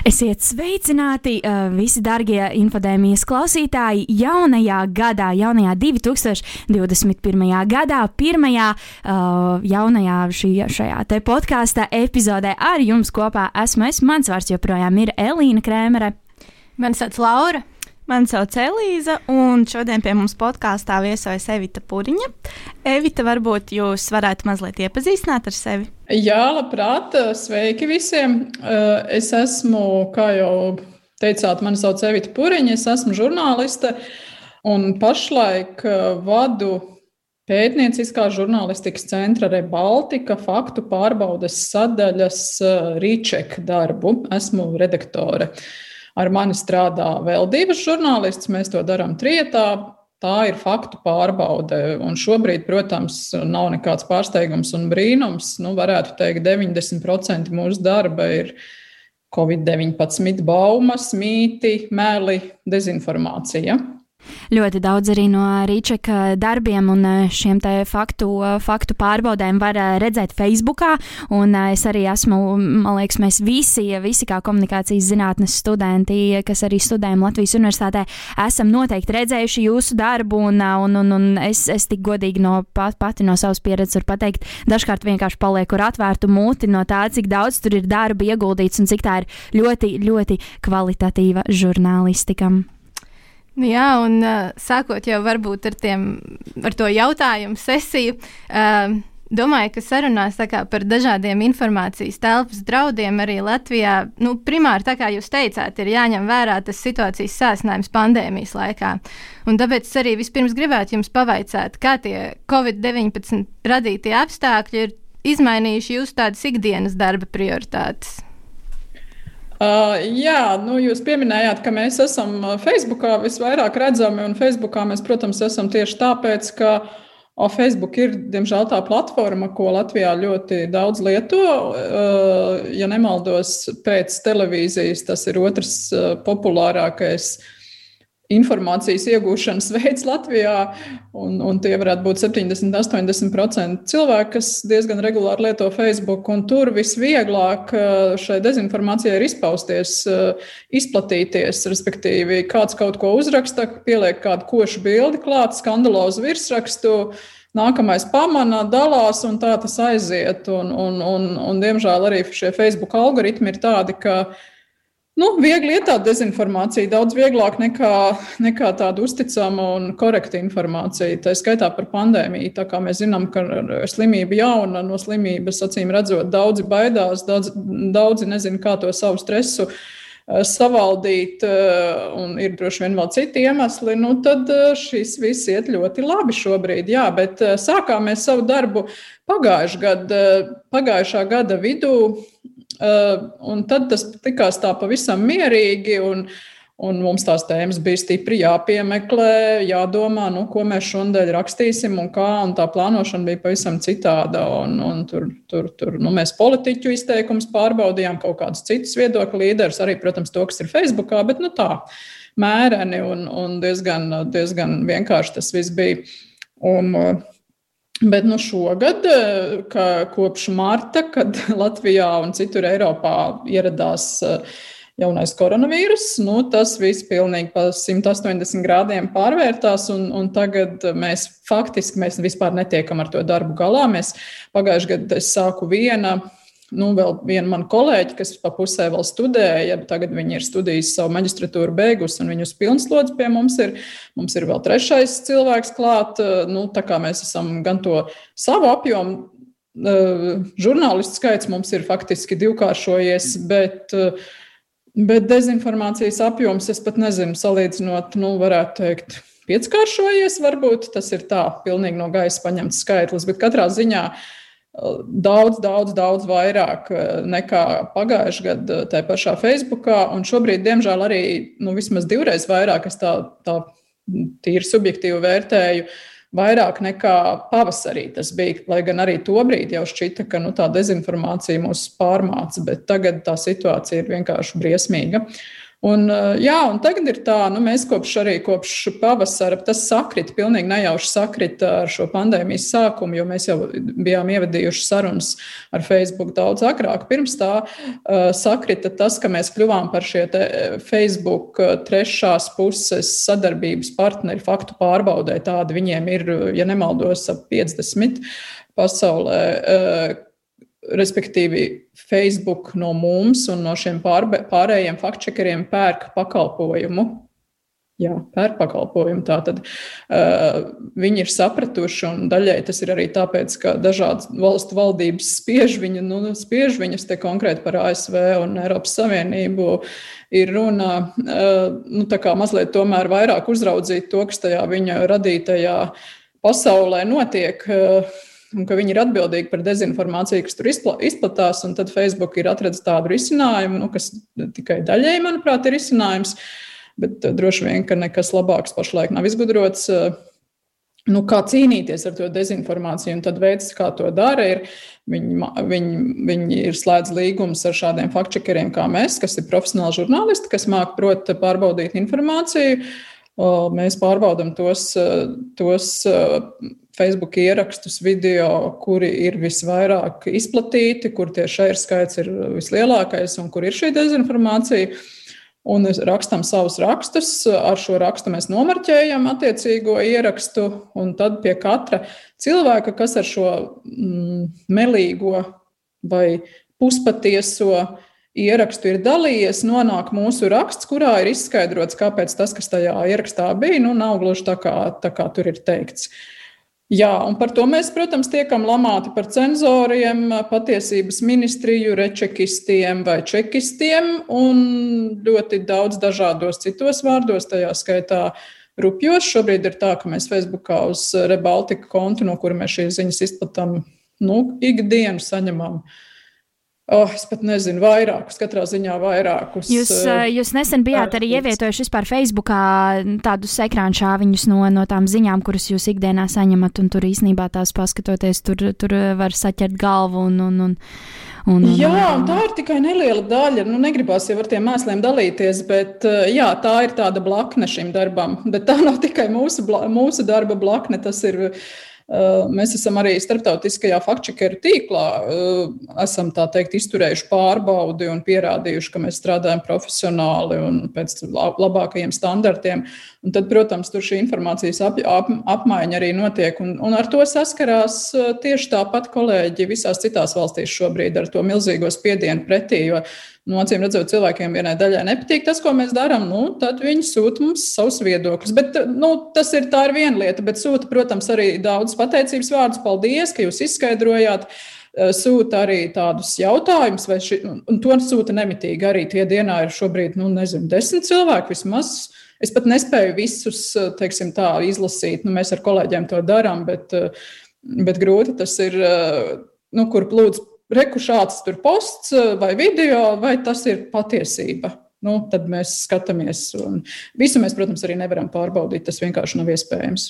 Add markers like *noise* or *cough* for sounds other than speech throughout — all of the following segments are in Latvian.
Esiet sveicināti uh, visi darbie infodēmijas klausītāji jaunajā gadā, jaunajā 2021. gadā, pirmajā uh, jaunajā šī, šajā te podkāstā epizodē ar jums kopā esmu es. Mans vārds joprojām ir Elīna Krēmere. Mani sauc Laura. Mani sauc Elīza, un šodien pie mums podkāstā viesojas Evita Puriņa. Evita, varbūt jūs varētu mazliet iepazīstināt ar sevi? Jā, labprāt, sveiki visiem. Es esmu, kā jau teicāt, mani sauc Evita Puriņa, es esmu žurnāliste un pašlaik vadu pētnieciskā žurnālistikas centra Rebaltika faktu pārbaudes sadaļas Rīčeka darbu. Esmu redaktore. Ar mani strādā vēl divas žurnālistas, mēs to darām trietā. Tā ir faktu pārbaude. Un šobrīd, protams, nav nekāds pārsteigums un brīnums. Nu, varētu teikt, 90% mūsu darba ir Covid-19 baumas, mīti, meli, dezinformācija. Ļoti daudz arī no Rīčeka darbiem un eh, šiem faktu, faktu pārbaudēm var eh, redzēt Facebookā. Un eh, es arī esmu, man liekas, mēs visi, visi kā komunikācijas zinātnes studenti, kas arī studējam Latvijas universitātē, esam noteikti redzējuši jūsu darbu. Un, un, un, un es, es tik godīgi no pat, pati no savas pieredzes varu pateikt, dažkārt vienkārši palieku ar atvērtu muti no tā, cik daudz tur ir darba ieguldīts un cik tā ir ļoti, ļoti kvalitatīva žurnālistikam. Jā, un uh, sākot jau ar, tiem, ar to jautājumu sesiju, uh, domāju, ka sarunās kā, par dažādiem informācijas telpas draudiem arī Latvijā, nu, primāri, kā jūs teicāt, ir jāņem vērā tas situācijas sāsinājums pandēmijas laikā. Un tāpēc arī vispirms gribētu jums pavaicāt, kā tie Covid-19 radītie apstākļi ir izmainījuši jūsu tādas ikdienas darba prioritātes. Uh, jā, nu, jūs pieminējāt, ka mēs esam uh, Facebookā visvairāk redzami, un Facebookā mēs, protams, esam tieši tāpēc, ka o, Facebook ir, diemžēl, tā platforma, ko Latvijā ļoti daudz lieto. Uh, ja nemaldos, pēc televīzijas tas ir otrs uh, populārākais uh, informācijas iegūšanas *laughs* veids Latvijā, un, un tie varētu būt 70, 80% cilvēku, kas diezgan regulāri lieto Facebook, un tur visvieglāk eh, šai dezinformācijai ir izpausties, eh, izplatīties, respektīvi, kāds kaut ko uzraksta, pieliek kādu košu bildi klāt, skandalozu virsrakstu. Nākamais pamana, dalās, un tā tas aiziet. Un, un, un, un, diemžēl arī šie Facebook algoritmi ir tādi, ka Nu, viegli ir tāda dezinformācija, daudz vieglāk nekā, nekā tāda uzticama un korekta informācija. Tā skaitā par pandēmiju. Tā kā mēs zinām, ka slimība jauna, no slimības acīm redzot, daudzi baidās, daudz, daudzi nezina, kā to savu stresu eh, savaldīt, eh, un ir droši vien vēl citi iemesli, nu tad eh, šis viss iet ļoti labi šobrīd. Jā, bet sākām mēs savu darbu pagājušā gada, pagājušā gada vidū un tad tas likās tā pavisam mierīgi. Un, Un mums tās tēmas bija stipri jāpiemeklē, jādomā, nu, ko mēs šodien rakstīsim un kā. Un tā plānošana bija pavisam citāda. Un, un tur, tur, tur, nu, mēs politiķu izteikumus pārbaudījām, kaut kādus citus viedokļu līderus, arī, protams, to, kas ir Facebookā, bet nu, tā mēreni un, un diezgan, diezgan vienkārši tas viss bija. Un, Bet nu šogad, eh, kopš marta, kad *laughs* Latvijā un citur Eiropā ieradās eh, jaunais koronavīrus, nu, tas viss pilnīgi pa 180 grādiem pārvērtās. Un, un tagad mēs faktiski mēs vispār netiekam ar to darbu galā. Mēs pagājušajā gadā sāku viena Nu, vēl viena mana kolēģe, kas pa pusē vēl studēja, tagad viņa ir studējusi savu maģistratūru beigus, un viņu uz pilnslodzi pie mums ir. Mums ir vēl trešais cilvēks klāt. Nu, tā kā mēs esam gan to savu apjomu, žurnālistu skaits mums ir faktiski divkāršojies, bet, bet dezinformācijas apjoms, es pat nezinu, salīdzinot, nu, varētu teikt, pieckāršojies. Varbūt tas ir tā, pilnīgi no gaisa paņemts skaitlis, bet katrā ziņā uh, daudz, daudz, daudz vairāk eh, nekā pagājušajā gadā eh, tajā pašā Facebookā. Un šobrīd, diemžēl, arī nu, vismaz divreiz vairāk es tā, tā tīri subjektīvi vērtēju. vairāk nekā pavasarī tas bija. Lai gan arī tobrīd jau šķita, ka nu, tā dezinformācija mūs pārmāca, bet tagad tā situācija ir vienkārši briesmīga. Uh, Un, eh, jā, un tagad ir tā, nu, mēs kopš arī kopš pavasara tas sakrit, pilnīgi nejauši sakrit ar šo pandēmijas sākumu, jo mēs jau bijām ievadījuši sarunas ar Facebook daudz agrāk. Pirms tā uh, sakrita tas, ka mēs kļuvām par šie eh, Facebook trešās puses sadarbības partneri faktu pārbaudē. Tādi viņiem ir, ja nemaldos, ap 50 pasaulē. Uh, respektīvi, Facebook no mums un no šiem pārbe, pārējiem faktčekeriem pērk pakalpojumu. Jā, pērk pakalpojumu. Tātad uh, viņi ir sapratuši, un daļai tas ir arī tāpēc, ka dažādas valstu valdības spiež, viņu, nu, spiež viņus te konkrēti par ASV un Eiropas Savienību. Ir runa uh, nu, mazliet tomēr vairāk uzraudzīt to, kas tajā viņa radītajā pasaulē notiek. Uh, un ka viņi ir atbildīgi par dezinformāciju, kas tur izplatās. Tad Facebook ir atradzis tādu risinājumu, nu, kas tikai daļēji, manuprāt, ir risinājums, bet uh, droši vien, ka nekas labāks pašlaik nav izgudrots. Uh, nu, kā cīnīties ar to dezinformāciju, un tad veids, kā to dara, ir viņi, viņi, viņi ir slēdz līgumus ar šādiem faktčekeriem kā mēs, kas ir profesionāli žurnālisti, kas māk prot pārbaudīt informāciju. Mēs pārbaudām tos, tos Facebook ierakstus, video, kuri ir visvairāk izplatīti, kur tie šeit skaits ir vislielākais un kur ir šī dezinformācija. Un rakstām savus rakstus. Ar šo rakstu mēs nomarķējam attiecīgo ierakstu, un tad pie katra cilvēka, kas ar šo mm, melīgo vai puspatieso ierakstu ir dalījies, nonāk mūsu raksts, kurā ir izskaidrots, kāpēc tas, kas tajā ierakstā bija, nu, nav gluži tā, kā, tā kā tur ir teikts. Jā, un par to mēs, protams, tiekam lamāti par cenzoriem, patiesības ministriju, rečekistiem vai čekistiem un ļoti daudz dažādos citos vārdos, tajā skaitā rupjos. Šobrīd ir tā, ka mēs Facebookā uz Rebaltika kontu, no kura mēs šīs ziņas izplatām, nu, ikdienu saņemam uh, Oh, es pat nezinu, vairākus, katrā ziņā vairākus. Jūs, uh, jūs nesen bijāt arī ievietojuši vispār Facebookā tādus ekrānu šāviņus no, no tām ziņām, kuras jūs ikdienā saņemat, un tur īsnībā tās paskatoties, tur, tur var saķert galvu un. un, un Un, jā, un tā ir tikai neliela daļa. Nu, negribās jau ar tiem mēsliem dalīties, bet jā, tā ir tāda blakne šim darbam. Bet tā nav tikai mūsu, mūsu darba blakne. Tas ir Eh, mēs esam arī starptautiskajā faktčekeru tīklā, eh, esam tā teikt, izturējuši pārbaudi un pierādījuši, ka mēs strādājam profesionāli un pēc labākajiem standartiem. Un tad, protams, tur šī informācijas ap, ap, apmaiņa arī notiek, un, un ar to saskarās eh, tieši tāpat kolēģi visās citās valstīs šobrīd ar to milzīgo spiedienu pretī. Jo Nu, acīm redzot, cilvēkiem vienai daļai nepatīk tas, ko mēs darām, nu, tad viņi sūta mums savus viedokļus. Bet, nu, tas ir, ir viena lieta, bet sūta, protams, arī daudz pateicības vārdus. Paldies, ka jūs izskaidrojāt eh, sūta arī tādus jautājumus, vai ši, un to sūta nemitīgi. Arī tie dienā ir šobrīd, nu, nezinu, desmit cilvēki vismaz. Es pat nespēju visus, eh, teiksim, tā izlasīt. Nu, mēs ar kolēģiem to darām, bet, eh, bet grūti tas ir, nu, kur lūdzu reku šāds tur posts eh, vai video, vai tas ir patiesība. Nu, tad mēs skatāmies, visu mēs, protams, arī nevaram pārbaudīt. Tas vienkārši nav iespējams.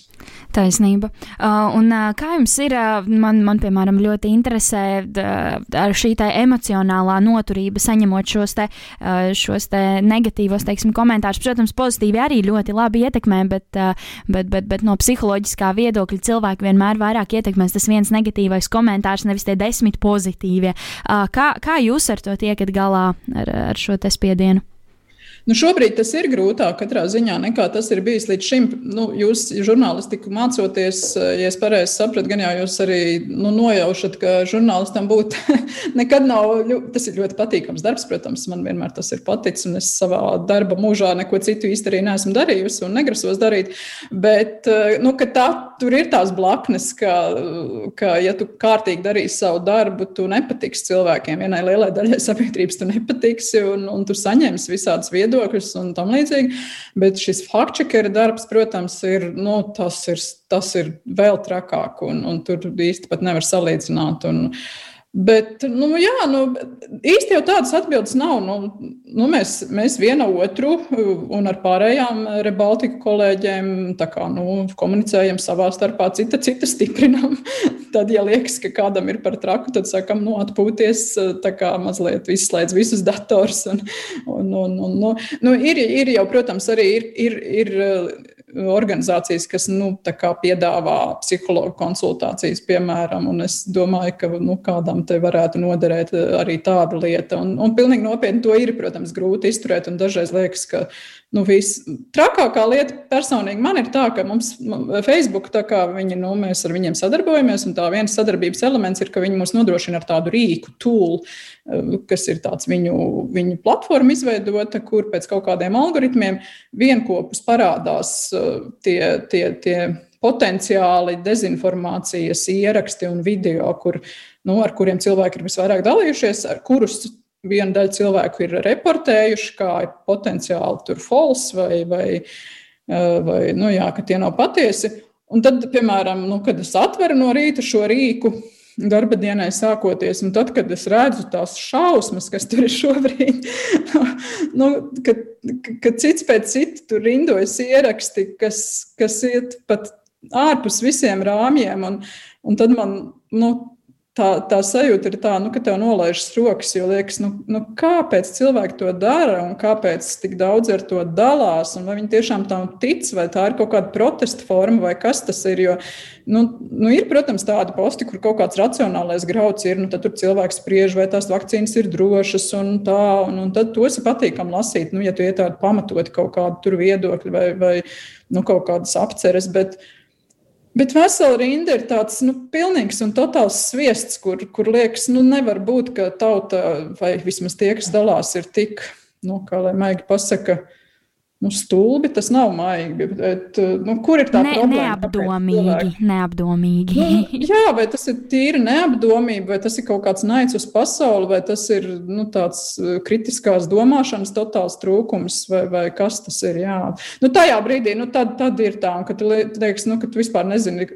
Taisnība. Uh, un uh, kā jums ir, uh, man, man, piemēram, ļoti interesē uh, šī emocionālā noturība, saņemot šos, te, uh, šos te negatīvos teiksim, komentārus. Protams, pozitīvi arī ļoti labi ietekmē, bet, uh, bet, bet, bet no psiholoģiskā viedokļa cilvēku vienmēr vairāk ietekmēs tas viens negatīvais komentārs, nevis tie desmit pozitīvie. Uh, kā, kā jūs ar to tiekat galā ar, ar šo spiedienu? Nu, šobrīd tas ir grūtāk katrā ziņā nekā tas ir bijis līdz šim. Nu, jūs žurnālistiku mācoties, ja es pareizi sapratu, gan jau jūs arī nu, nojaušat, ka žurnālistam būt *laughs* nekad nav. Tas ir ļoti patīkams darbs, protams, man vienmēr tas ir paticis, un es savā darba mūžā neko citu īsti arī neesmu darījusi un negrasos darīt. Bet nu, tā, tur ir tās blaknes, ka, ka ja tu kārtīgi darīsi savu darbu, tu nepatiksi cilvēkiem. Vienai lielai daļai sabiedrības tu nepatiksi, un, un tu saņemsi visādas vietas viedokļus un tam līdzīgi. Bet šis faktčekera darbs, protams, ir, nu, tas ir, tas ir vēl trakāk, un, un tur īsti pat nevar salīdzināt. Un, Bet, nu, jā, nu, īsti jau tādas atbildes nav. Nu, nu, mēs, mēs viena otru un ar pārējām Rebaltiku kolēģiem kā, nu, komunicējam savā starpā, cita cita stiprinam. *laughs* tad, ja liekas, ka kādam ir par traku, tad sakam, nu, atpūties, kā mazliet izslēdz visus dators. Un, un, un, un, nu, nu, ir, ir jau, protams, arī ir, ir, ir organizācijas, kas nu, piedāvā psihologu konsultācijas, piemēram. Es domāju, ka nu, kādam te varētu noderēt eh, arī tāda lieta. Un, un pilnīgi nopietni to ir, protams, grūti izturēt. Dažreiz liekas, ka nu, trakākā lieta personīgi man ir tā, ka mums Facebook, tā kā viņi, nu, mēs ar viņiem sadarbojamies, un tā viens sadarbības elements ir, ka viņi mums nodrošina ar tādu rīku, tool, eh, kas ir tāds viņu, viņu platforma izveidota, kur pēc kaut kādiem algoritmiem vienopus parādās eh, tie, tie, tie potenciāli dezinformācijas ieraksti un video, kur, nu, ar kuriem cilvēki ir visvairāk dalījušies, ar kurus viena daļa cilvēku ir reportējuši, kā ir potenciāli tur false vai, vai, eh, vai nu, jā, ka tie nav patiesi. Un tad, piemēram, nu, kad es atveru no rīta šo rīku, darba dienai sākoties, un tad, kad es redzu tās šausmas, kas tur ir šobrīd, *laughs* nu, kad, kad cits pēc cita tur rindojas ieraksti, kas, kas iet pat ārpus visiem rāmjiem, un, un tad man, nu, tā, tā sajūta ir tā, nu, ka tev nolaižas rokas, jo liekas, nu, nu, kāpēc cilvēki to dara un kāpēc tik daudz ar to dalās, vai viņi tiešām tam tic, vai tā ir kaut kāda protesta forma, vai kas tas ir. Jo, nu, nu, ir, protams, tādi posti, kur kaut kāds racionālais grauds ir, nu, tad tur cilvēks spriež, vai tās vakcīnas ir drošas, un tā, un, un tad tos ir patīkami lasīt, nu, ja tu ietādi pamatot kaut kādu tur viedokļu vai, vai nu, kaut kādas apceres. Bet, uh, Bet vesela rinda ir tāds nu, pilnīgs un totāls sviests, kur, kur liekas, nu, nevar būt, ka tauta, vai vismaz tie, kas dalās, ir tik, nu, kā lai maigi pasaka, Nu, stulbi tas nav maigi. Bet, nu, kur ir tā ne, problēma? Neapdomīgi. neapdomīgi. Nu, *laughs* jā, vai tas ir tīri neapdomība, vai tas ir kaut kāds naids uz pasauli, vai tas ir nu, tāds uh, kritiskās domāšanas totāls trūkums, vai, vai kas tas ir. Jā. Nu, tajā brīdī nu, tad, tad ir tā, ka tu liekas, nu, ka tu vispār nezini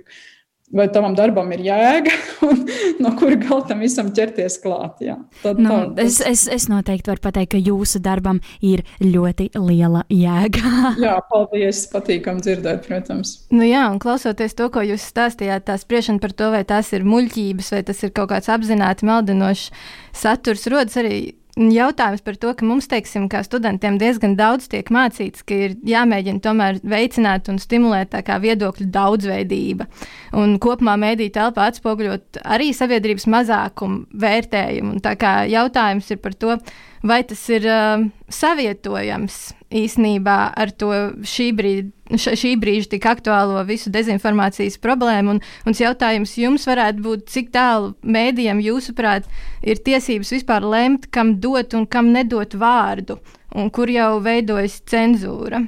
vai tavam darbam ir jēga, *laughs* un no kura gala tam visam ķerties klāt. Jā. Tad, nu, tā, es, es, es noteikti varu pateikt, ka jūsu darbam ir ļoti liela jēga. *laughs* jā, paldies, patīkam dzirdēt, protams. Nu jā, un klausoties to, ko jūs stāstījāt, tā spriešana par to, vai tās ir muļķības, vai tas ir kaut kāds apzināti maldinošs saturs, rodas arī Jautājums par to, ka mums, teiksim, kā studentiem diezgan daudz tiek mācīts, ka ir jāmēģina tomēr veicināt un stimulēt tā kā viedokļu daudzveidība. Un kopumā mēdīja telpā atspoguļot arī sabiedrības mazākumu vērtējumu. Un tā kā jautājums ir par to, vai tas ir uh, savietojams īsnībā ar to šī brīža, šī brīža tik aktuālo visu dezinformācijas problēmu. Un, un jautājums jums varētu būt, cik tālu mēdījiem, jūsuprāt, ir tiesības vispār lemt, kam dot un kam nedot vārdu, un kur jau veidojas cenzūra?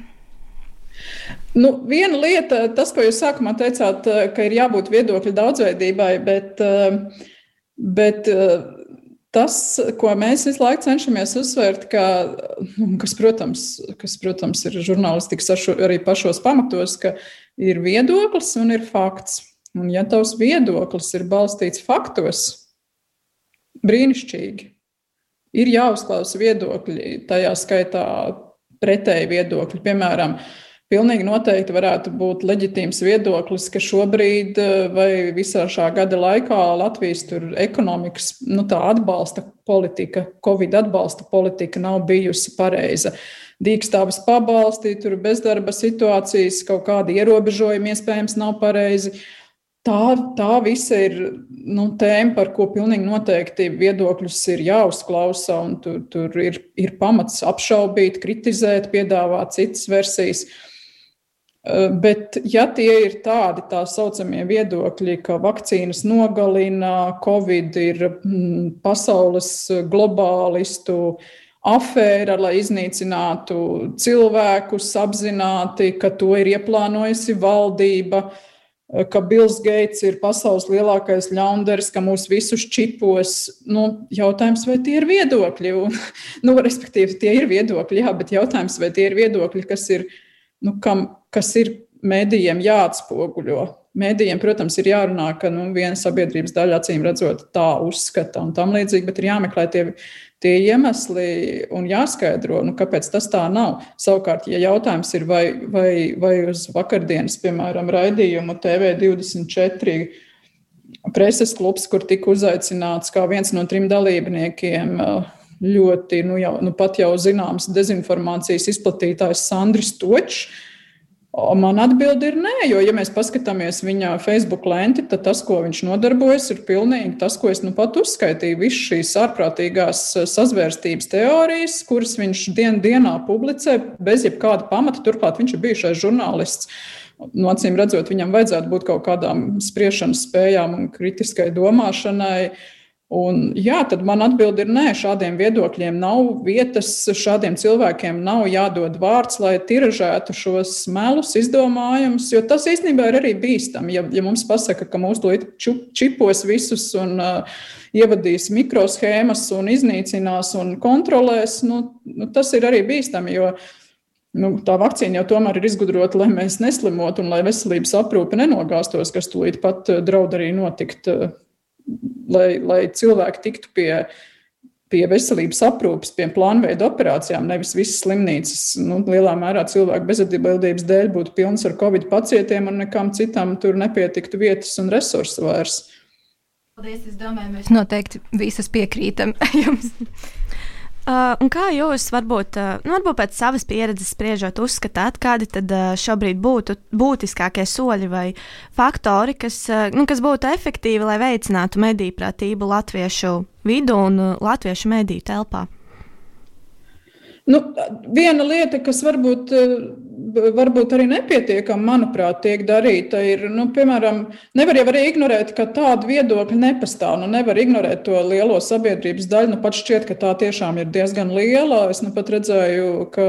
Nu, viena lieta, tas, ko jūs sākumā teicāt, ka ir jābūt viedokļu daudzveidībai, bet, bet tas, ko mēs visu laiku cenšamies uzsvērt, ka, nu, kas, protams, kas, protams, ir žurnālistikas arī pašos pamatos, ka ir viedoklis un ir fakts. Un, ja tavs viedoklis ir balstīts faktos, brīnišķīgi. Ir jāuzklausa viedokļi, tajā skaitā pretēji viedokļi. Piemēram, uh, Pilnīgi noteikti varētu būt leģitīms viedoklis, ka šobrīd eh, vai visā šā gada laikā Latvijas ekonomikas nu, atbalsta politika, Covid atbalsta politika nav bijusi pareiza. Dīkstāvis pabalstīt, tur bezdarba situācijas, kaut kādi ierobežojumi iespējams nav pareizi. Tā, tā visa ir nu, tēma, par ko pilnīgi noteikti viedokļus ir jāuzklausa, un tur, tur ir, ir pamats apšaubīt, kritizēt, piedāvāt citas versijas. Uh, bet, ja tie ir tādi tā saucamie viedokļi, ka vakcīnas nogalina, Covid ir mm, pasaules globālistu afēra, lai iznīcinātu cilvēkus apzināti, ka to ir ieplānojusi valdība, eh, ka Bills Gates ir pasaules lielākais ļaundaris, ka mūs visus čipos. Nu, jautājums, vai tie ir viedokļi? Un, *laughs* nu, respektīvi, tie ir viedokļi, jā, bet jautājums, vai tie ir viedokļi, kas ir nu, kam, kas ir mēdījiem jāatspoguļo. Mēdījiem, protams, ir jārunā, ka nu, viena sabiedrības daļa acīm redzot tā uzskata un tam līdzīgi, bet ir jāmeklē tie, tie iemesli un jāskaidro, nu, kāpēc tas tā nav. Savukārt, ja jautājums ir, vai, vai, vai uz vakardienas, piemēram, raidījumu TV24 preses klubs, kur tika uzaicināts kā viens no trim dalībniekiem ļoti, nu, jau, nu pat jau zināms, dezinformācijas izplatītājs Sandris Točs. Man atbild ir nē, jo, ja mēs paskatāmies viņa Facebook lenti, tad tas, ko viņš nodarbojas, ir pilnīgi tas, ko es nu pat uzskaitīju. Visas šīs ārprātīgās sazvērstības teorijas, kuras viņš dien, dienā publicē bez jebkāda pamata. Turklāt viņš ir bijušais žurnālists. Nu, acīm redzot, viņam vajadzētu būt kaut kādām spriešanas spējām un kritiskai domāšanai. Uh, Un, jā, tad man atbilde ir nē, šādiem viedokļiem nav vietas, šādiem cilvēkiem nav jādod vārds, lai tiražētu šos melus, izdomājumus, jo tas īstenībā ir arī bīstami. Ja, ja mums pasaka, ka mūsu to čipos visus un uh, ievadīs mikroshēmas un iznīcinās un kontrolēs, nu, nu, tas ir arī bīstami, jo nu, tā vakcīna jau tomēr ir izgudrota, lai mēs neslimotu un lai veselības aprūpe nenogāstos, kas tūlīt pat draud arī notikt. Uh, lai, lai cilvēki tiktu pie, pie veselības aprūpes, pie plānveida operācijām, nevis visas slimnīcas. Nu, lielā mērā cilvēku bezatbildības dēļ būtu pilns ar covid pacientiem un nekam citam tur nepietiktu vietas un resursu vairs. Paldies, es domāju, mēs noteikti visas piekrītam *laughs* jums. Uh, kā jūs varbūt, uh, nu, varbūt pēc savas pieredzes spriežot, uzskatāt, kādi tad uh, šobrīd būtu būtiskākie soļi vai faktori, kas, uh, nu, kas būtu efektīvi, lai veicinātu mediju pratību latviešu vidu un uh, latviešu mediju telpā? Nu, viena lieta, kas varbūt, eh, varbūt arī nepietiekami, manuprāt, tiek darīta, ir, nu, piemēram, nevar jau arī ignorēt, ka tāda viedokļa nepastāv. Nu, nevar ignorēt to lielo sabiedrības daļu. Nu, pat šķiet, ka tā tiešām ir diezgan liela. Es nu pat redzēju, ka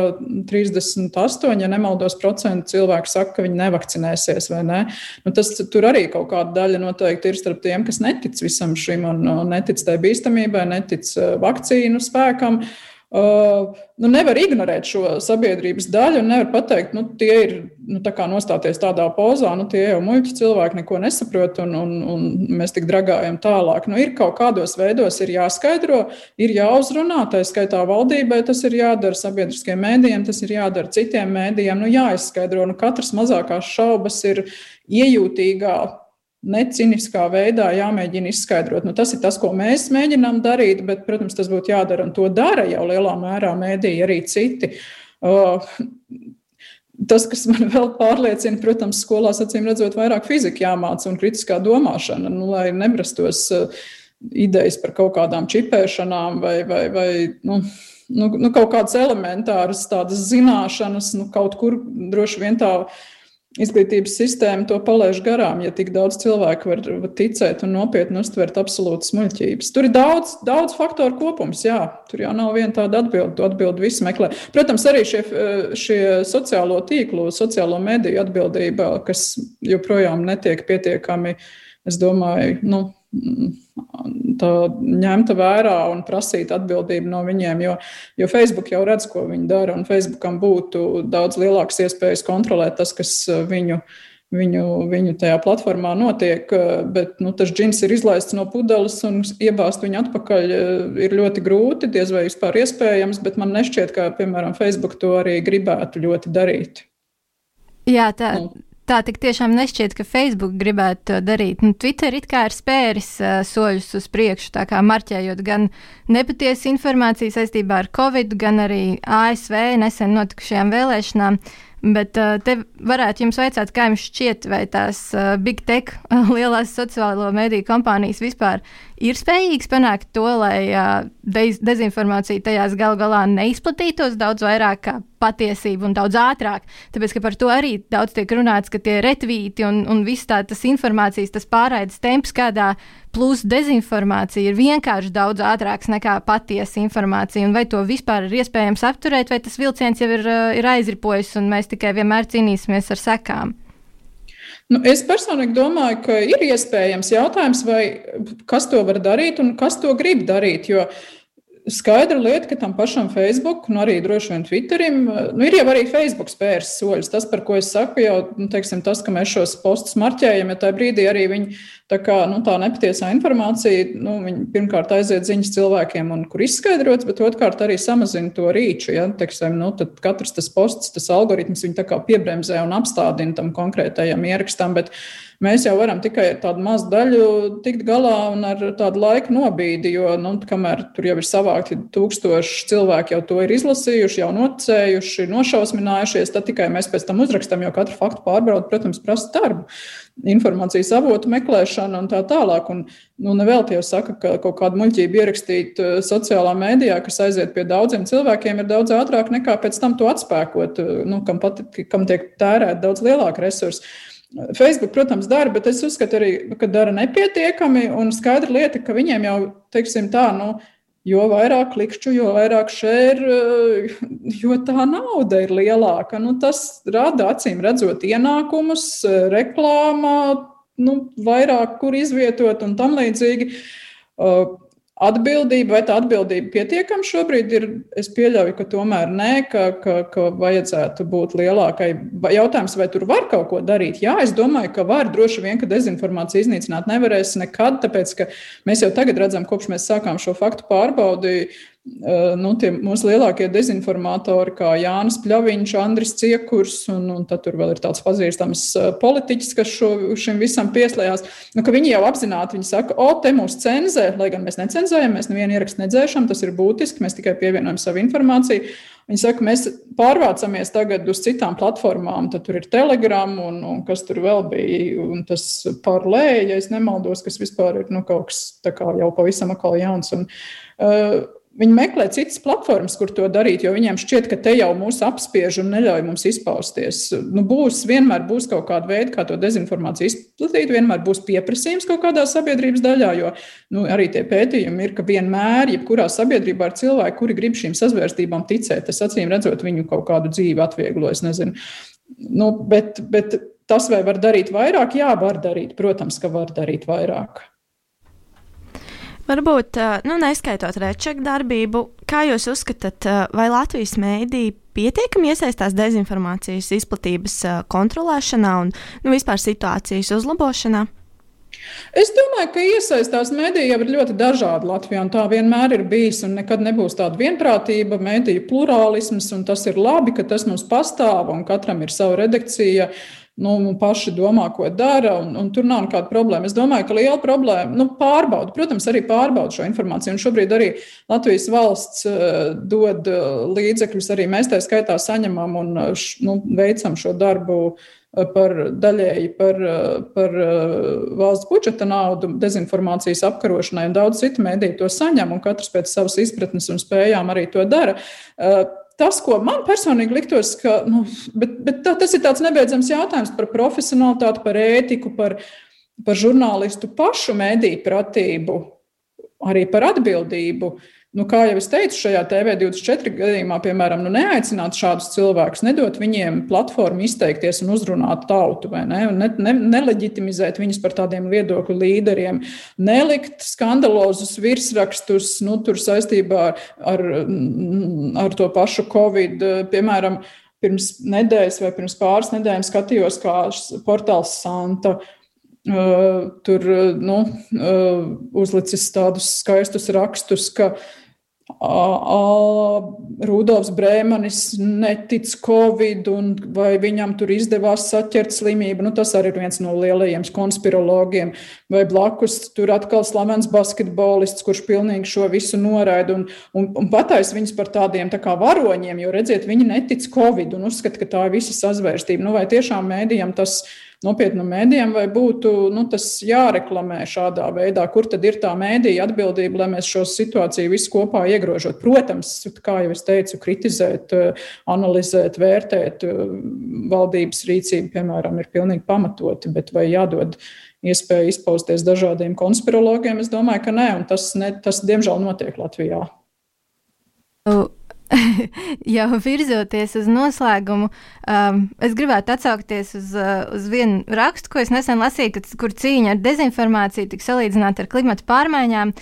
38, ja nemaldos, procenti cilvēku saka, ka viņi nevakcinēsies vai ne. Nu, tas tur arī kaut kāda daļa noteikti ir starp tiem, kas netic visam šim un netic tai bīstamībai, netic eh, vakcīnu spēkam. Uh, nu, nevar ignorēt šo sabiedrības daļu un nevar pateikt, ka nu, tie ir nu, tā nostāties tādā pozā, nu, tie jau muļķi cilvēki neko nesaprot un, un, un mēs tik dragājam tālāk. Nu, ir kaut kādos veidos ir jāskaidro, ir jāuzrunā, tā skaitā valdībai tas ir jādara, sabiedriskiem mēdījiem tas ir jādara, citiem mēdījiem. Nu, jāizskaidro, nu, katras mazākās šaubas ir iejūtīgā neciniskā veidā jāmēģina izskaidrot. Nu, tas ir tas, ko mēs mēģinām darīt, bet, protams, tas būtu jādara un to dara jau lielā mērā mēdīji arī citi. Uh, tas, kas man *laughs* vēl pārliecina, protams, skolās acīm redzot, vairāk fizika jāmāca un kritiskā domāšana, nu, lai nebrastos uh, idejas par kaut kādām čipēšanām vai, vai, vai nu, nu, nu, kaut kādas elementāras tādas zināšanas, nu, kaut kur droši vien tā izglītības sistēma to palaiž garām, ja tik daudz cilvēku var, ticēt un nopietni uztvert absolūtas muļķības. Tur ir daudz, daudz faktoru kopums, jā, tur jau nav viena tāda atbilde, to atbildi visi meklē. Protams, arī šie, šie sociālo tīklu, sociālo mediju atbildība, kas joprojām netiek pietiekami, es domāju, nu, ņemta vērā un prasīt atbildību no viņiem. Jo, jo Facebook jau redz, ko viņi dara, un Facebookam būtu daudz lielākas iespējas kontrolēt tas, kas viņu. Viņu, viņu tajā platformā notiek, bet nu, tas džins ir izlaists no pudeles un iebāzt viņu atpakaļ ir ļoti grūti, diez vai vispār iespējams, bet man nešķiet, ka, piemēram, Facebook to arī gribētu ļoti darīt. Jā, tā, nu tā tik tiešām nešķiet, ka Facebook gribētu to darīt. Nu, Twitter it kā ir spēris uh, soļus uz priekšu, tā kā marķējot gan nepatiesu informāciju saistībā ar Covid, gan arī ASV nesen notikušajām vēlēšanām. Bet uh, te varētu jums vaicāt, kā jums šķiet, vai tās uh, big tech, uh, lielās sociālo mediju kompānijas vispār ir spējīgas panākt to, lai uh, dez dezinformācija tajās gal galā neizplatītos daudz vairāk kā patiesība un daudz ātrāk. Tāpēc, ka par to arī daudz tiek runāts, ka tie retvīti un, un viss tā tas informācijas, tas pārraides temps, kādā plus dezinformācija ir vienkārši daudz ātrāks nekā patiesa informācija. Un vai to vispār ir iespējams apturēt, vai tas vilciens jau ir, ir aizripojis un mēs tikai vienmēr cīnīsimies ar sekām? Nu, es personīgi domāju, ka ir iespējams jautājums, vai kas to var darīt un kas to grib darīt. Jo skaidra lieta, ka tam pašam Facebook, nu arī droši vien Twitterim, nu ir jau arī Facebook spērs soļus. Tas, par ko es saku, jau nu, teiksim, tas, ka mēs šos postus marķējam, ja tajā brīdī arī viņi tā kā nu, tā nepatiesā informācija, nu, viņi pirmkārt aiziet ziņas cilvēkiem, un kur izskaidrots, bet otrkārt arī samazina to rīču. Ja, teiksim, nu, tad katrs tas posts, tas algoritms, viņi tā kā piebremzē un apstādina tam konkrētajam ierakstam. Bet, uh, Mēs jau varam tikai ar tādu mazu daļu tikt galā un ar tādu laiku nobīdi, jo, nu, kamēr tur jau ir savākti tūkstoši cilvēki, jau to ir izlasījuši, jau nocējuši, nošausminājušies, tad tikai mēs pēc tam uzrakstam, jo katru faktu pārbaudi, protams, prasa darbu informācijas avotu meklēšana un tā tālāk. Un, nu, nevēl tie saka, ka kaut kādu muļķību ierakstīt uh, sociālā mēdījā, kas aiziet pie daudziem cilvēkiem, ir daudz ātrāk nekā pēc tam to atspēkot, uh, nu, kam, pat, kam tiek tērēt daudz lielāka resursa. Facebook, protams, dara, bet es uzskatu arī, ka dara nepietiekami. Un skaidra lieta, ka viņiem jau, teiksim, tā, nu, jo vairāk klikšķu, jo vairāk šēru, jo tā nauda ir lielāka. Nu, tas rada acīm redzot ienākumus, reklāmā, nu, vairāk kur izvietot un tam līdzīgi. Uh, Atbildība, vai tā atbildība pietiekama šobrīd ir? Es pieļauju, ka tomēr nē, ka, ka, ka vajadzētu būt lielākai. Jautājums, vai tur var kaut ko darīt? Jā, es domāju, ka var. Droši vien, ka dezinformāciju iznīcināt nevarēs nekad, tāpēc ka mēs jau tagad redzam, kopš mēs sākām šo faktu pārbaudi, nu, tie mūsu lielākie dezinformatori, kā Jānis Pļaviņš, Andris Ciekurs, un, un tad tur vēl ir tāds pazīstams eh, politiķis, kas šo, šim visam pieslējās. Nu, viņi jau apzināti viņi saka, o, te mūs cenzē, lai gan mēs necenzējam, mēs nevienu ierakstu nedzēšam, tas ir būtiski, mēs tikai pievienojam savu informāciju. Viņi saka, mēs pārvācamies tagad uz citām platformām, tad tur ir Telegram un, un kas tur vēl bija, un tas pārlēja, ja es nemaldos, kas vispār ir nu, kaut kas jau pavisam atkal jauns. Un, uh, Viņi meklē citas platformas, kur to darīt, jo viņiem šķiet, ka te jau mūs apspiež un neļauj mums izpausties. Nu, būs, vienmēr būs kaut kāda veida, kā to dezinformāciju izplatīt, vienmēr būs pieprasījums kaut kādā sabiedrības daļā, jo nu, arī tie pētījumi ir, ka vienmēr, jebkurā sabiedrībā ir cilvēki, kuri grib šīm sazvērstībām ticēt. Tas acīm redzot, viņu kaut kādu dzīvi atvieglo. Nu, bet, bet tas, vai var darīt vairāk, jā, var darīt. Protams, ka var darīt vairāk. Varbūt, nu, neskaitot rečeku darbību, kā jūs uzskatāt, vai Latvijas mēdī pietiekami iesaistās dezinformācijas izplatības kontrolēšanā un nu, vispār situācijas uzlabošanā? Es domāju, ka iesaistās mediji jau ir ļoti dažādi Latvijā, tā vienmēr ir bijis, un nekad nebūs tāda vienprātība, mediju plurālisms, tas ir labi, ka tas mums pastāv, un katram ir sava redakcija nu, paši domā, ko dara, un, un tur nav nekāda problēma. Es domāju, ka liela problēma ir nu, pārbauda. Protams, arī pārbauda šo informāciju. Un šobrīd arī Latvijas valsts uh, dod uh, līdzekļus, arī mēs tā skaitā saņemam un š, nu, veicam šo darbu. Par daļēji par, par valsts budžeta naudu, dezinformācijas apkarošanai, un daudz citu mēdīju to saņem, un katrs pēc savas izpratnes un spējām arī to dara tas, ko man personīgi liktos, ka nu, bet, bet tā, tas ir tāds nebeidzams jautājums par profesionālitāti, par ētiku, par, par žurnālistu pašu mediju pratību, arī par atbildību. Uh, Nu, kā jau es teicu, šajā TV24 gadījumā, piemēram, nu, neaicināt šādus cilvēkus, nedot viņiem platformu izteikties un uzrunāt tautu, ne, ne, ne, neleģitimizēt viņus par tādiem viedokļu līderiem, nelikt skandalozus virsrakstus nu, saistībā ar, ar, ar to pašu Covid. Piemēram, pirms nedēļas vai pirms pāris nedēļām skatījos, kā portāls Santa Uh, tur nu, uh, uzlicis tādus skaistus rakstus, ka Rudolfs Brēmanis netic Covid, vai viņam tur izdevās saķert slimību. Nu, tas arī ir viens no lielajiem konspirologiem. Vai blakus tur atkal slavens basketbolists, kurš pilnīgi šo visu noraida un, un, un patais viņus par tādiem tā kā varoņiem, jo redziet, viņi netic Covid un uzskata, ka tā ir visa sazvērstība. Nu, vai tiešām mēdījam tas ir? nopietnu mēdījiem, vai būtu nu, tas jāreklamē šādā veidā, kur tad ir tā mēdīja atbildība, lai mēs šo situāciju visu kopā iegrožot. Protams, kā jau es teicu, kritizēt, analizēt, vērtēt valdības rīcību, piemēram, ir pilnīgi pamatoti, bet vai jādod iespēja izpausties dažādiem konspirologiem, es domāju, ka nē, un tas, ne, tas diemžēl notiek Latvijā. *laughs* jau virzoties uz noslēgumu, um, es gribētu atsaukties uz, uh, uz vienu rakstu, ko es nesen lasīju, kad, kur cīņa ar dezinformāciju tika salīdzināta ar klimatu pārmaiņām.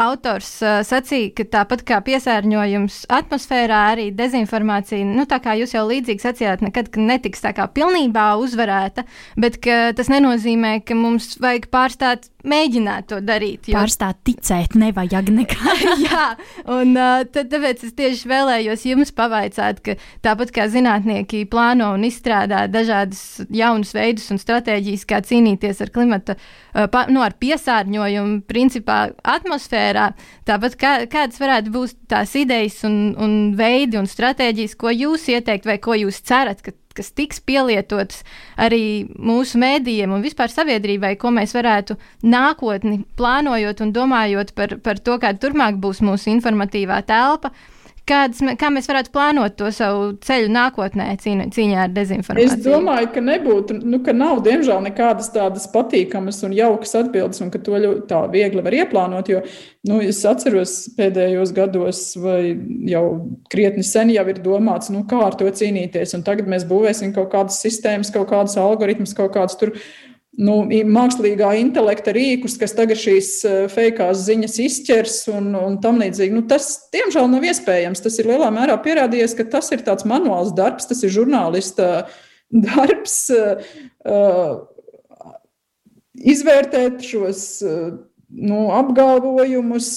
Autors uh, sacīja, ka tāpat kā piesārņojums atmosfērā, arī dezinformācija, nu, tā kā jūs jau līdzīgi sacījāt, nekad netiks tā kā pilnībā uzvarēta, bet tas nenozīmē, ka mums vajag pārstāt mēģināt to darīt. Jo... Pārstāt ticēt, nevajag nekā. *laughs* Jā, un uh, tad, tāpēc es tieši vēlējos jums pavaicāt, ka tāpat kā zinātnieki plāno un izstrādā dažādas jaunas veidus un stratēģijas, kā cīnīties ar klimata, uh, pa, nu, ar piesārņojumu, principā atmosfērā, tāpat kā, kādas varētu būt tās idejas un, un veidi un stratēģijas, ko jūs ieteikt vai ko jūs cerat, ka kas tiks pielietotas arī mūsu mēdījiem un vispār sabiedrībai, ko mēs varētu nākotni plānojot un domājot par, par to, kāda turpmāk būs mūsu informatīvā telpa. Kādas, kā mēs varētu plānot to savu ceļu nākotnē, cīņā, cīņā ar dezinformāciju? Es domāju, ka nebūtu, nu, ka nav diemžēl nekādas tādas patīkamas un jaukas atbildes, un ka to ļoti tā viegli var ieplānot. Jo nu, es atceros pēdējos gados, vai jau krietni sen jau ir domāts, nu, kā ar to cīnīties. Tagad mēs būvēsim kaut kādas sistēmas, kaut kādas algoritmus, kaut kādas tur nu, mākslīgā intelekta rīkus, kas tagad šīs eh, fejkās ziņas izķers un, un tam līdzīgi. Nu, tas, diemžēl, nav iespējams. Tas ir lielā mērā pierādījies, ka tas ir tāds manuāls darbs, tas ir žurnālista *laughs* darbs. Uh, izvērtēt šos nu, apgalvojumus.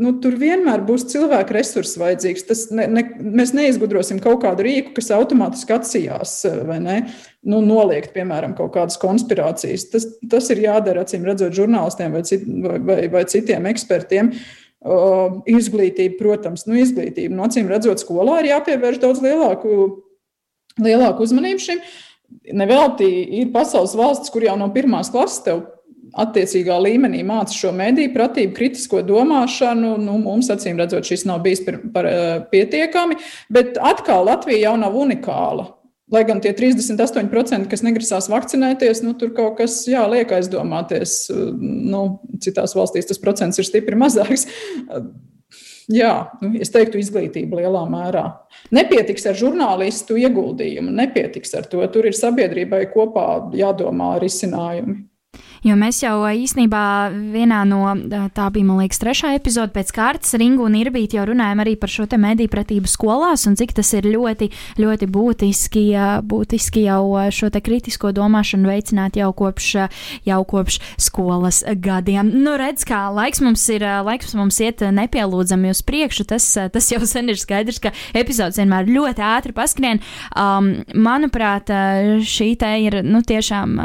Nu, tur vienmēr būs cilvēka resursi vajadzīgs. Tas ne, ne, mēs neizgudrosim kaut kādu rīku, kas automātiski atsijās vai ne. Nu, noliegt, piemēram, kaut kādas konspirācijas. Tas, tas ir jādara, acīm redzot, žurnālistiem vai, cit, vai, vai, vai citiem ekspertiem. Uh, izglītība, protams, nu, izglītība. Nu, acīm redzot, skolā ir jāpievērš daudz lielāku, lielāku uzmanību šim. Nevelti ir pasaules valsts, kur jau no pirmās klases tev attiecīgā līmenī māca šo mediju pratību, kritisko domāšanu. Nu, mums, acīm redzot, šis nav bijis par, par, eh, pietiekami, bet atkal Latvija jau nav unikāla. Lai gan tie 38%, kas negrasās vakcinēties, nu, tur kaut kas jā, liek aizdomāties. Nu, citās valstīs tas procents ir stipri mazāks. Jā, nu, es teiktu, izglītība lielā mērā. Nepietiks ar žurnālistu ieguldījumu, nepietiks ar to. Tur ir sabiedrībai kopā jādomā risinājumi. Jo mēs jau īsnībā vienā no tā bija, man liekas, trešā epizode pēc kārtas Ringu un Irbīt jau runājam arī par šo te mediju pratību skolās un cik tas ir ļoti, ļoti būtiski, būtiski jau šo te kritisko domāšanu veicināt jau kopš, jau kopš skolas gadiem. Nu, redz, kā laiks mums ir, laiks mums iet nepielūdzami uz priekšu, tas, tas jau sen ir skaidrs, ka epizodes vienmēr ļoti ātri paskrien. Um, manuprāt, šī te ir, nu, tiešām.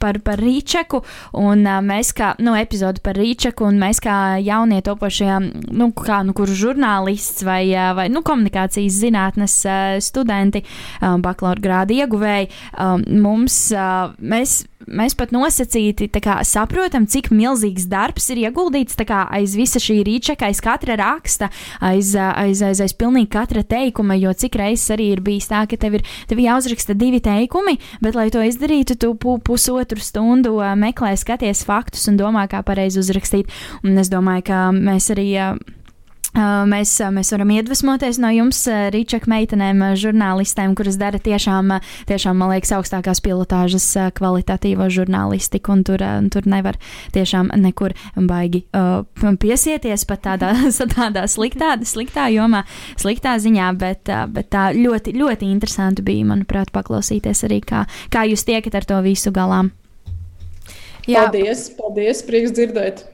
Par, par Rīčeku, un uh, mēs kā, nu, epizodi par Rīčeku, un mēs kā jaunie topošie, nu, kā, nu, kurš žurnālists vai, uh, vai, nu, komunikācijas zinātnes uh, studenti, uh, bakalaura grāda ieguvēji, uh, mums, uh, mēs mēs pat nosacīti kā, saprotam, cik milzīgs darbs ir ieguldīts kā, aiz visa šī rīčeka, aiz katra raksta, aiz, aiz, aiz, aiz pilnīgi katra teikuma. Jo cik reizes arī ir bijis tā, ka tev ir, tev jāuzraksta divi teikumi, bet, lai to izdarītu, tu pu, pusotru stundu meklē, skaties faktus un domā, kā pareizi uzrakstīt. Un es domāju, ka mēs arī. Mēs, mēs varam iedvesmoties no jums, Rīčak meitenēm, žurnālistēm, kuras dara tiešām, tiešām, man liekas, augstākās pilotāžas kvalitatīvo žurnālistiku, un tur, tur nevar tiešām nekur baigi uh, piesieties pat tādā, *laughs* tādā sliktā, sliktā jomā, sliktā ziņā, bet, bet tā ļoti, ļoti interesanti bija, manuprāt, paklausīties arī, kā, kā jūs tiekat ar to visu galām. Jā. Paldies, paldies, prieks dzirdēt.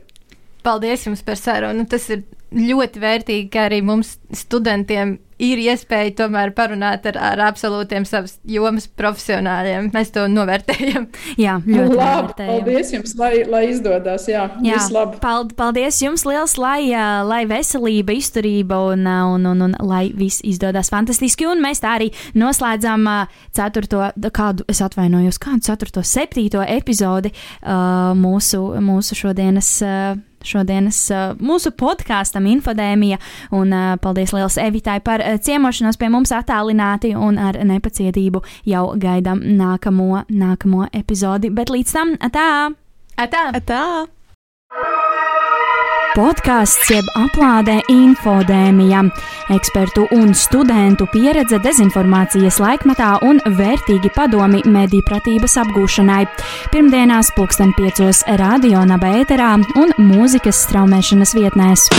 Paldies jums par sarunu. Tas ir ļoti vērtīgi, ka arī mums studentiem ir iespēja tomēr parunāt ar, ar absolūtiem savas jomas profesionāļiem. Mēs to novērtējam. *laughs* Jā, ļoti labi. Paldies jums, lai, lai izdodas. Jā, jā paldies jums liels, lai, lai veselība, izturība un, un, un, un lai viss izdodas fantastiski. Un mēs tā arī noslēdzam ceturto, kādu, es atvainojos, kādu ceturto, septīto epizodi uh, mūsu, mūsu šodienas. Uh, šodienas mūsu podkāstam Infodēmija. Un paldies liels Evitai par ciemošanos pie mums attālināti un ar nepacietību jau gaidām nākamo, nākamo epizodi. Bet līdz tam, atā! Atā! atā. podkāsts jeb aplādē infodēmija. Ekspertu un studentu pieredze dezinformācijas laikmetā un vērtīgi padomi mediju pratības apgūšanai. Pirmdienās pulksten piecos radio naba ēterā un mūzikas straumēšanas vietnēs.